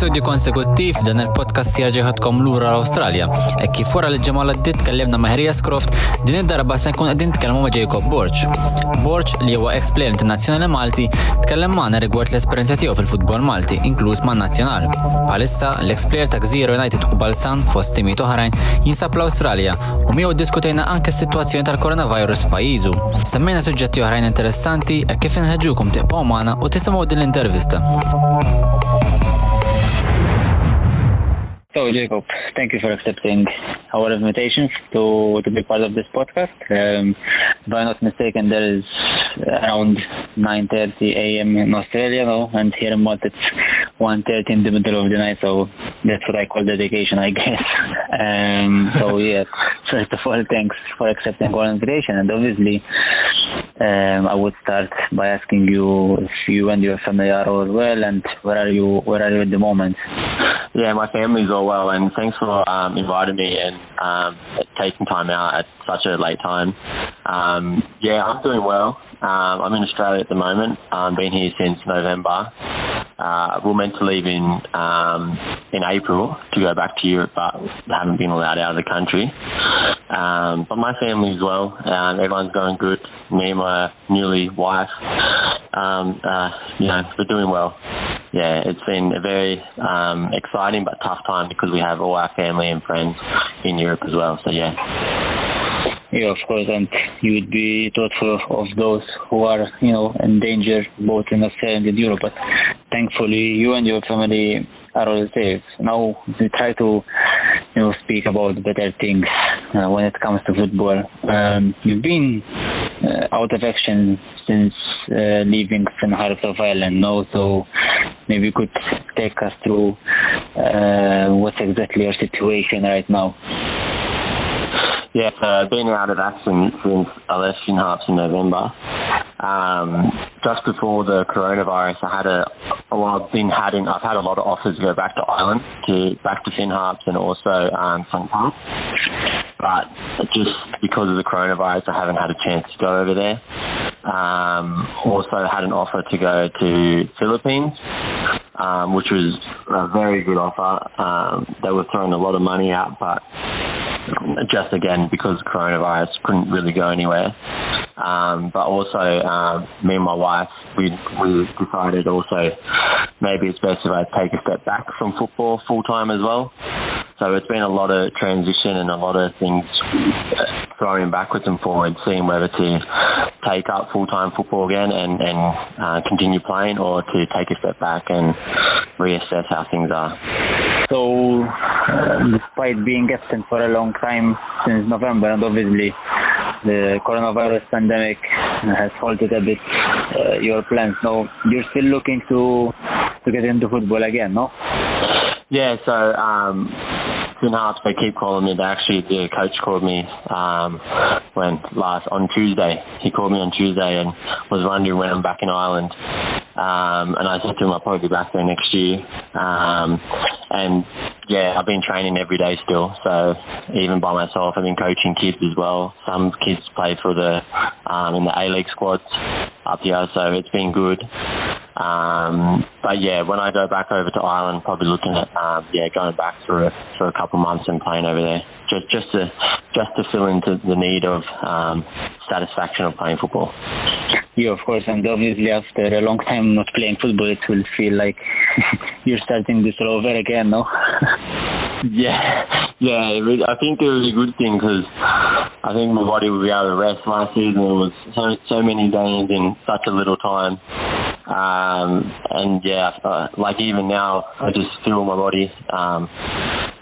Episodju konsekuttiv dan il-podcast jarġeħatkom lura l-Australja. E kif wara li d-dit kellimna Maħrija Scroft, din id-darba se nkun għaddin tkellmu ma' Jacob Borch. Borch li huwa ex-player internazzjonali Malti tkellem magħna rigward l-esperjenza tiegħu fil-futbol Malti, inkluż man nazzjonal. Palissa l-ex-player ta' Gżiro United u Balzan fost timiet oħrajn jinsab l-Australja u miegħu diskutejna anke s-sitwazzjoni tal-koronavirus f'pajjiżu. Semmejna suġġetti oħrajn interessanti e kif inħeġġukom tiqbgħu magħna u tisimgħu din l-intervista. So, Jacob, thank you for accepting our invitation to, to be part of this podcast. Um, if I'm not mistaken, there is around 9.30 a.m. in Australia, and here in Malta it's 1.30 in the middle of the night, so that's what I call dedication, I guess. Um, so, yeah, first of all, thanks for accepting our invitation, and obviously, um, I would start by asking you if you and your family are all well, and where are you, where are you at the moment? Yeah, my family's all well, and thanks for um, inviting me and um, taking time out at such a late time. Um, yeah, I'm doing well. Um, I'm in Australia at the moment. I've been here since November. Uh, we're meant to leave in um, in April to go back to Europe, but haven't been allowed out of the country. Um, but my family's well. Um, everyone's going good. Me and my newly wife, um, uh, you know, we're doing well. Yeah, it's been a very um, exciting but tough time because we have all our family and friends in Europe as well. So yeah. Yeah, of course, and you would be thoughtful of those who are, you know, in danger both in Australia and in Europe. But thankfully, you and your family are all safe. Now we try to, you know, speak about better things uh, when it comes to football. Um, you've been uh, out of action since uh, leaving St. Harps of Ireland, no? So maybe you could take us through uh, what's exactly your situation right now. Yeah, so I've been out of action since I left Finn Harps in November. Um, just before the coronavirus, I had a, well, I've been having, I've had a lot of offers to go back to Ireland, to back to Finn Harps and also um. Harps. But just because of the coronavirus, I haven't had a chance to go over there. Um, also had an offer to go to Philippines, um, which was a very good offer. Um, they were throwing a lot of money out, but just again because coronavirus couldn't really go anywhere. Um, but also um, me and my wife, we we decided also maybe it's best if I take a step back from football full time as well. So it's been a lot of transition and a lot of things throwing backwards and forwards, seeing whether to take up full time football again and and uh, continue playing, or to take a step back and reassess how things are. So, uh, despite being absent for a long time since November, and obviously the coronavirus pandemic has halted a bit uh, your plans. No, you're still looking to to get into football again, no? Yeah, so um, Finn Harps, they keep calling me. They actually, the coach called me um, when last on Tuesday. He called me on Tuesday and was wondering when I'm back in Ireland. Um, and I said to him I'll probably be back there next year. Um, and yeah, I've been training every day still. So even by myself, I've been coaching kids as well. Some kids play for the um, in the A League squads up here, so it's been good. Um, but yeah, when I go back over to Ireland, probably looking at um, yeah going back for a, for a couple of months and playing over there, just just to just to fill into the need of um, satisfaction of playing football. Yeah, of course, and obviously after a long time not playing football, it will feel like you're starting this all over again, no? yeah, yeah. It was, I think it was a good thing because I think my body would be able to rest. Last season it was so so many games in such a little time. Um, and yeah, uh, like even now, I just feel my body, um,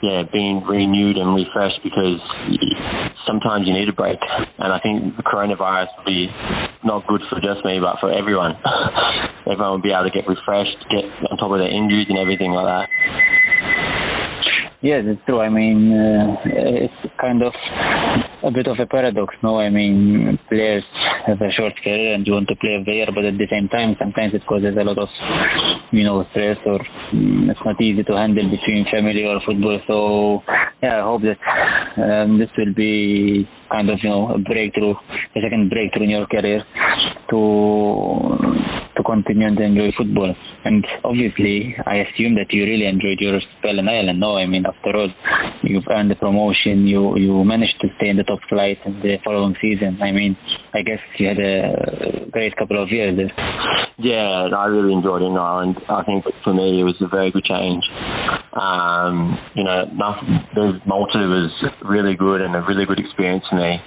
yeah, being renewed and refreshed because sometimes you need a break. And I think the coronavirus will be not good for just me, but for everyone. everyone will be able to get refreshed, get on top of their injuries and everything like that. Yes, it's true. I mean, uh, it's kind of a bit of a paradox, no? I mean, players have a short career and you want to play of the year, but at the same time, sometimes it causes a lot of, you know, stress or mm, it's not easy to handle between family or football. So, yeah, I hope that um, this will be kind of, you know, a breakthrough, a second breakthrough in your career to to continue and enjoy football. And obviously, I assume that you really enjoyed your spell in Ireland. No, I mean, after all, you've earned the promotion. You you managed to stay in the top flight in the following season. I mean, I guess you had a great couple of years there. Yeah, I really enjoyed it in Ireland. I think for me it was a very good change. Um, you know, nothing, Malta was really good and a really good experience for me,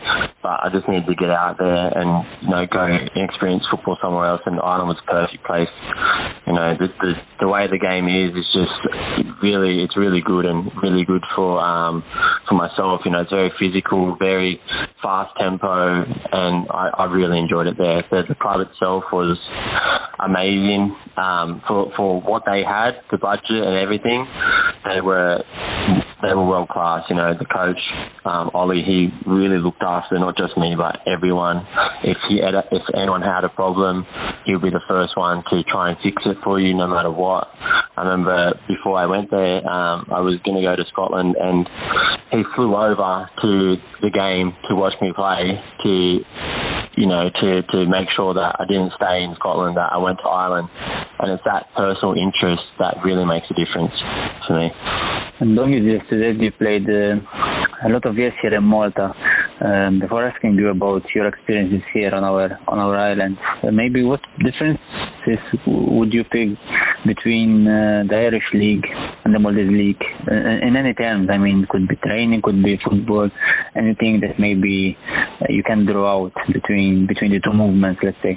but I just needed to get out there and you know go experience football somewhere else. And Ireland was a perfect place. You know, the the, the way the game is is just really it's really good and really good for um, for myself. You know, it's very physical, very fast tempo, and I, I really enjoyed it there. The, the club itself was amazing um, for for what they had, the budget and everything. They were they were world class. You know, the coach um, Ollie, he really looked after not just me but everyone. If he had a, if anyone had a problem, he'll be the first one to try and fix it for you, no matter what. I remember before I went there, um, I was going to go to Scotland, and he flew over to the game to watch me play to you know, to, to make sure that I didn't stay in Scotland, that I went to Ireland. And it's that personal interest that really makes a difference for me. And long as said you played uh, a lot of years here in Malta. Um, before asking you about your experiences here on our on our island, uh, maybe what differences would you pick between uh, the Irish League the Maltese League uh, in any terms? I mean, could be training, could be football, anything that maybe uh, you can draw out between between the two movements, let's say.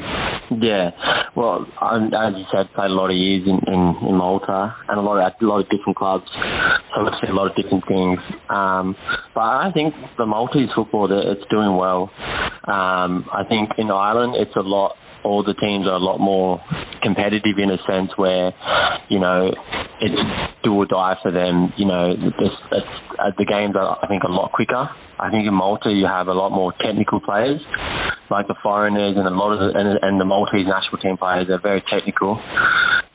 Yeah, well, as you said, played a lot of years in, in, in Malta and a lot of a lot of different clubs, so I've seen a lot of different things. Um, but I think the Maltese football, it's doing well. Um, I think in Ireland, it's a lot all the teams are a lot more competitive in a sense where, you know, it's do or die for them. You know, uh, the games are, I think, a lot quicker. I think in Malta you have a lot more technical players, like the foreigners and a lot of the, and, and the Maltese national team players are very technical.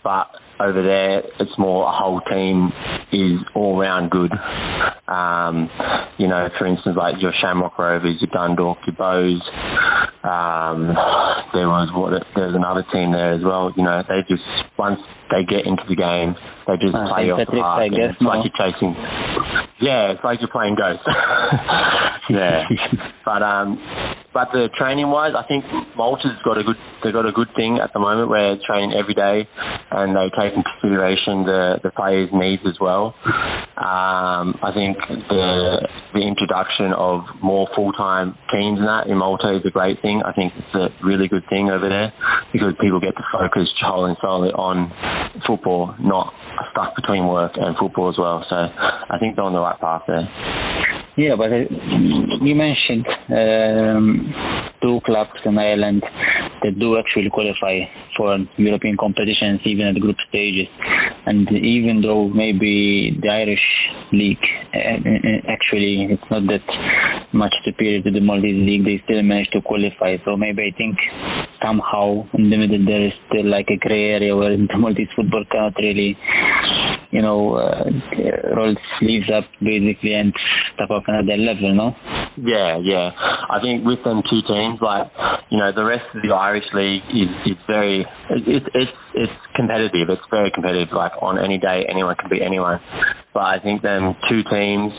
But over there, it's more a whole team is all round good. Um, you know, for instance, like your Shamrock Rovers, your Dundalk, your Bohs. Um, there was what there's another team there as well. You know, they just once they get into the game, they just uh, play off the park. I guess, it's no. like you're chasing. Yeah, it's like you're playing Ghost. yeah, but um, but the training wise, I think Malta's got a good they've got a good thing at the moment where they're training every day and they take into consideration the the players' needs as well. Um, I think the the introduction of more full time teams and that in Malta is a great thing. I think it's a really good thing over there because people get to focus wholly and solely on football, not stuck between work and football as well. So I think they're on the right path there. Yeah, but uh, you mentioned um, two clubs in Ireland that do actually qualify for European competitions, even at the group stages. And even though maybe the Irish league, uh, actually, it's not that much superior to the Maltese league, they still managed to qualify. So maybe I think somehow in the middle there is still like a gray area where the Maltese football cannot really you know, uh, roll sleeves up basically and step up another level, no? Yeah, yeah. I think with them two teams, like you know, the rest of the Irish league is is very it's it's it's competitive. It's very competitive. Like on any day, anyone can beat anyone. But I think them two teams,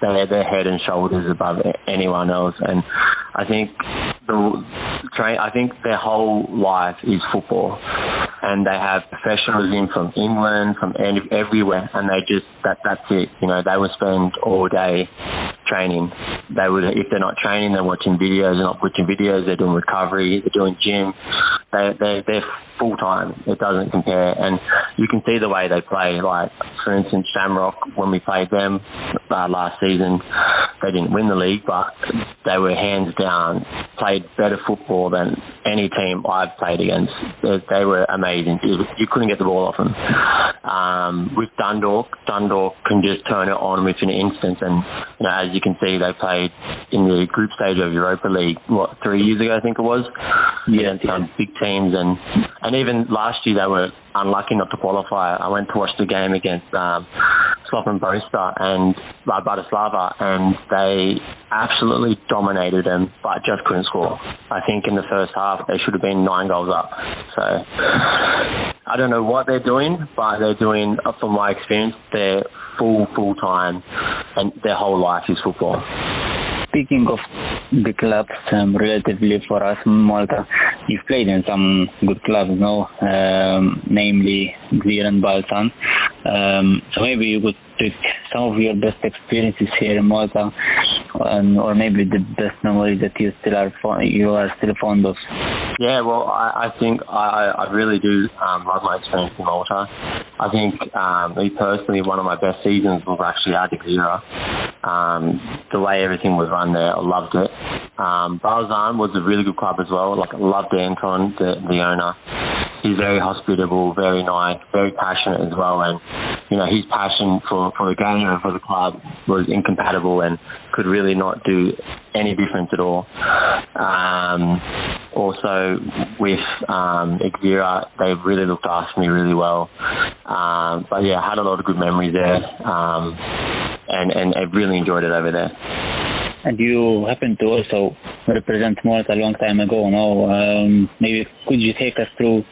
they're they're head and shoulders above anyone else, and I think the train. I think their whole life is football and they have professionalism from England, from everywhere, and they just that that's it. You know, they would spend all day training. They would, if they're not training, they're watching videos. They're not watching videos. They're doing recovery. They're doing gym. They they they're full time. It doesn't compare, and you can see the way they play. Like for instance, Shamrock when we played them uh, last season, they didn't win the league, but they were hands down played better football than any team I've played against. They, were amazing. You couldn't get the ball off them. Um, with Dundalk, Dundalk can just turn it on within an instant, and you know, as you can see, they played in the group stage of Europa League what three years ago, I think it was. Yeah, some big teams, and and even last year they were unlucky not to qualify. I went to watch the game against um, Slovan Brista and uh, Bratislava, and they absolutely dominated them, but just couldn't score. I think in the first half they should have been nine goals up. So I don't know what they're doing, but they're doing, from my experience, they're full full time, and their whole life is football. Speaking of the clubs, um, relatively for us, Malta, you've played in some good clubs, no? Um, namely Gżira and Balzan. Um, so maybe you could pick some of your best experiences here in Malta, and, or maybe the best memories that you still are you are still fond of. Yeah, well, I, I think I, I really do um, love my experience in Malta. I think um, me personally, one of my best seasons was actually at Gżira. Um, the way everything was run there, I loved it. Um, Balzan was a really good club as well. Like, I loved Anton, the, the owner. He's very hospitable, very nice, very passionate as well, and you know his passion for for the game and for the club was incompatible and could really not do any difference at all. Um, also with um, they really looked after me really well. Um, but yeah, I had a lot of good memories there, um, and and I really enjoyed it over there. And you happened to also represent Malta a long time ago, no? Um, maybe could you take us through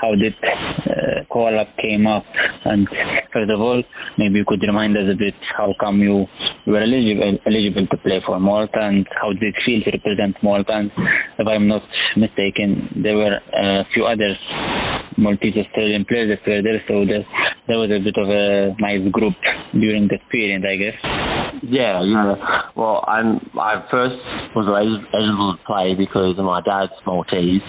how did uh, call up came up? And first of all, maybe you could remind us a bit how come you, you were eligible, eligible to play for Malta and how did it feel to represent Malta? And if I'm not mistaken, there were a few other Maltese Australian players that were there, so there, there was a bit of a nice group during that period, I guess. Yeah, yeah. Well, I'm I first was eligible to play because my dad's Maltese,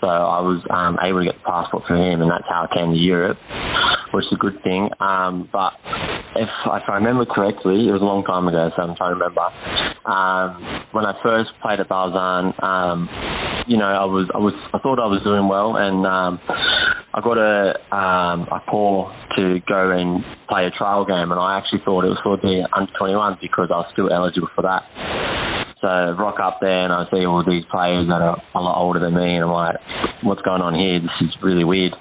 so I was um, able to get the passport from him, and that's how I came to Europe, which is a good thing. Um, but if if I remember correctly, it was a long time ago, so I'm trying to remember. Um, when I first played at Balzan, um, you know, I was I was I thought I was doing well, and um, I got a um, a call to go and play a trial game, and I actually thought it was for the under 21 because I was still eligible for that. So rock up there and I see all these players that are a lot older than me, and I'm like, what's going on here? This is really weird.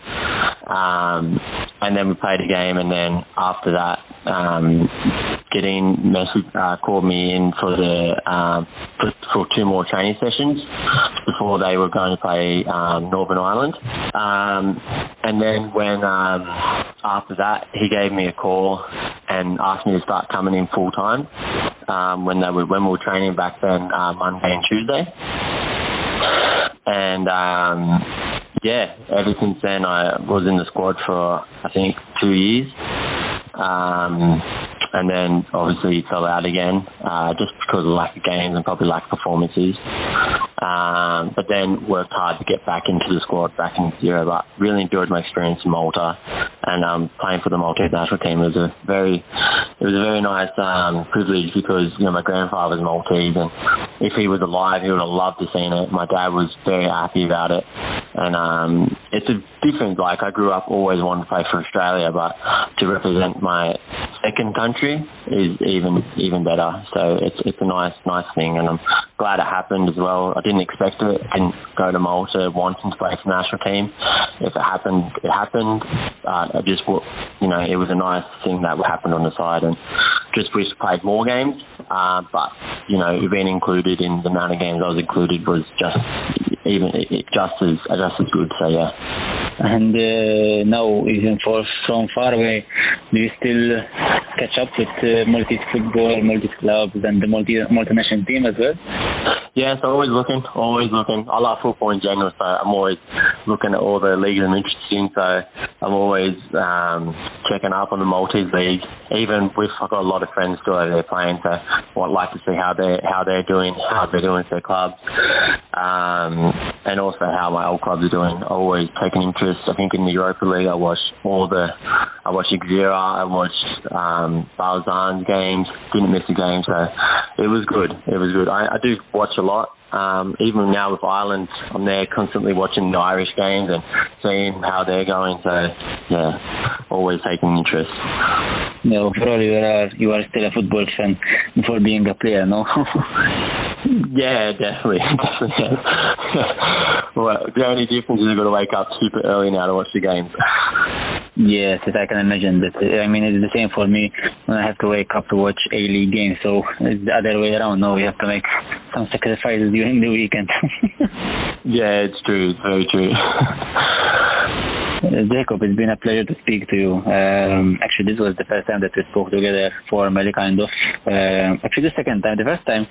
Um, and then we played a game, and then after that, um, getting message uh, called me in for the um, for, for two more training sessions before they were going to play um, Northern Ireland. Um, and then when um, after that, he gave me a call and asked me to start coming in full time um, when they were when we were training back then, uh, Monday and Tuesday. And um, yeah, ever since then I was in the squad for I think two years. Um, and then obviously fell out again uh, just because of lack of games and probably lack of performances. Um, but then worked hard to get back into the squad, back in zero. But really enjoyed my experience in Malta, and um, playing for the Maltese national team was a very, it was a very nice um, privilege because you know my grandfather's Maltese, and if he was alive, he would have loved to seen it. My dad was very happy about it, and um, it's a different. Like I grew up always wanting to play for Australia, but to represent my second country is even even better. So it's it's a nice nice thing, and I'm glad it happened as well. I didn't expect it. Didn't go to Malta wanting to play for the national team. If it happened, it happened. Uh, I just you know it was a nice thing that happened on the side, and just wish I played more games. Uh, but you know, being included in the amount of games I was included was just even just as just as good. So yeah. And uh, now, even for from far away, do you still catch up with uh, Maltese football, Maltese clubs, and the multi multinational team as well? Yes, I'm always looking, always looking. I love football in general, so I'm always looking at all the leagues I'm interested in. So I'm always um, checking up on the Maltese league. Even with I've got a lot of friends still over there playing, so I'd like to see how they how they're doing, how they're doing with their clubs, um, and also how my old clubs are doing. Always take an interest. I think in the Europa League, I watch all the, I watched Gżira, I watched um, Balzan's games. Didn't miss a game, so it was good. It was good. I, I do watch a lot. Um, even now with Ireland, I'm there constantly watching the Irish games and seeing how they're going. So yeah, always taking interest. No, overall you are you are still a football fan before being a player, no? yeah, definitely, definitely. well, the only difference is I've got to wake up super early now to watch the games. Yes, if I can imagine that. I mean, it's the same for me when I have to wake up to watch A League games. So it's the other way around. No, we have to make some sacrifices during the weekend. yeah, it's true. It's very true. Uh, Jacob, it's been a pleasure to speak to you. Um, actually, this was the first time that we spoke together formally, kind of. Uh, actually, the second time. The first time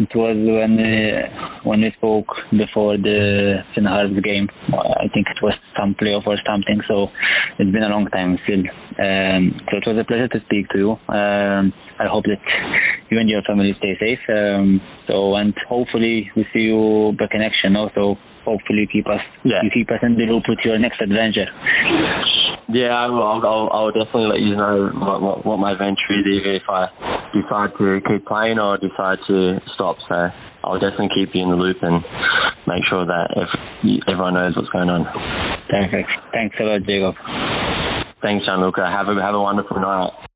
it was when uh, when we spoke before the Finn Harps game. I think it was some playoff or something. So it's been a long time still. Um, so it was a pleasure to speak to you. Um, I hope that you and your family stay safe. Um, so and hopefully we see you back in action also hopefully keep us yeah. you keep us in the loop with your next adventure. Yeah, I will. I'll, I'll definitely let you know what, what, what my venture is, either if I decide to keep playing or decide to stop. So I'll definitely keep you in the loop and make sure that if, everyone knows what's going on. Perfect. Thanks a lot, Jacob. Thanks, Gianluca. Have a, have a wonderful night.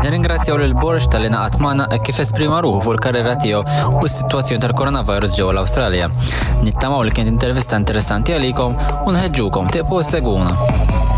Nirringrazzjaw lil Borx tal-li naqat magħna e kif esprima ruħu fuq il-karriera tiegħu u s-sitwazzjoni tal-Koronavirus ġewwa l-Awstralja. Nittamaw li kien intervista interessanti għalikom u nħeġġukom tiqpu seguna.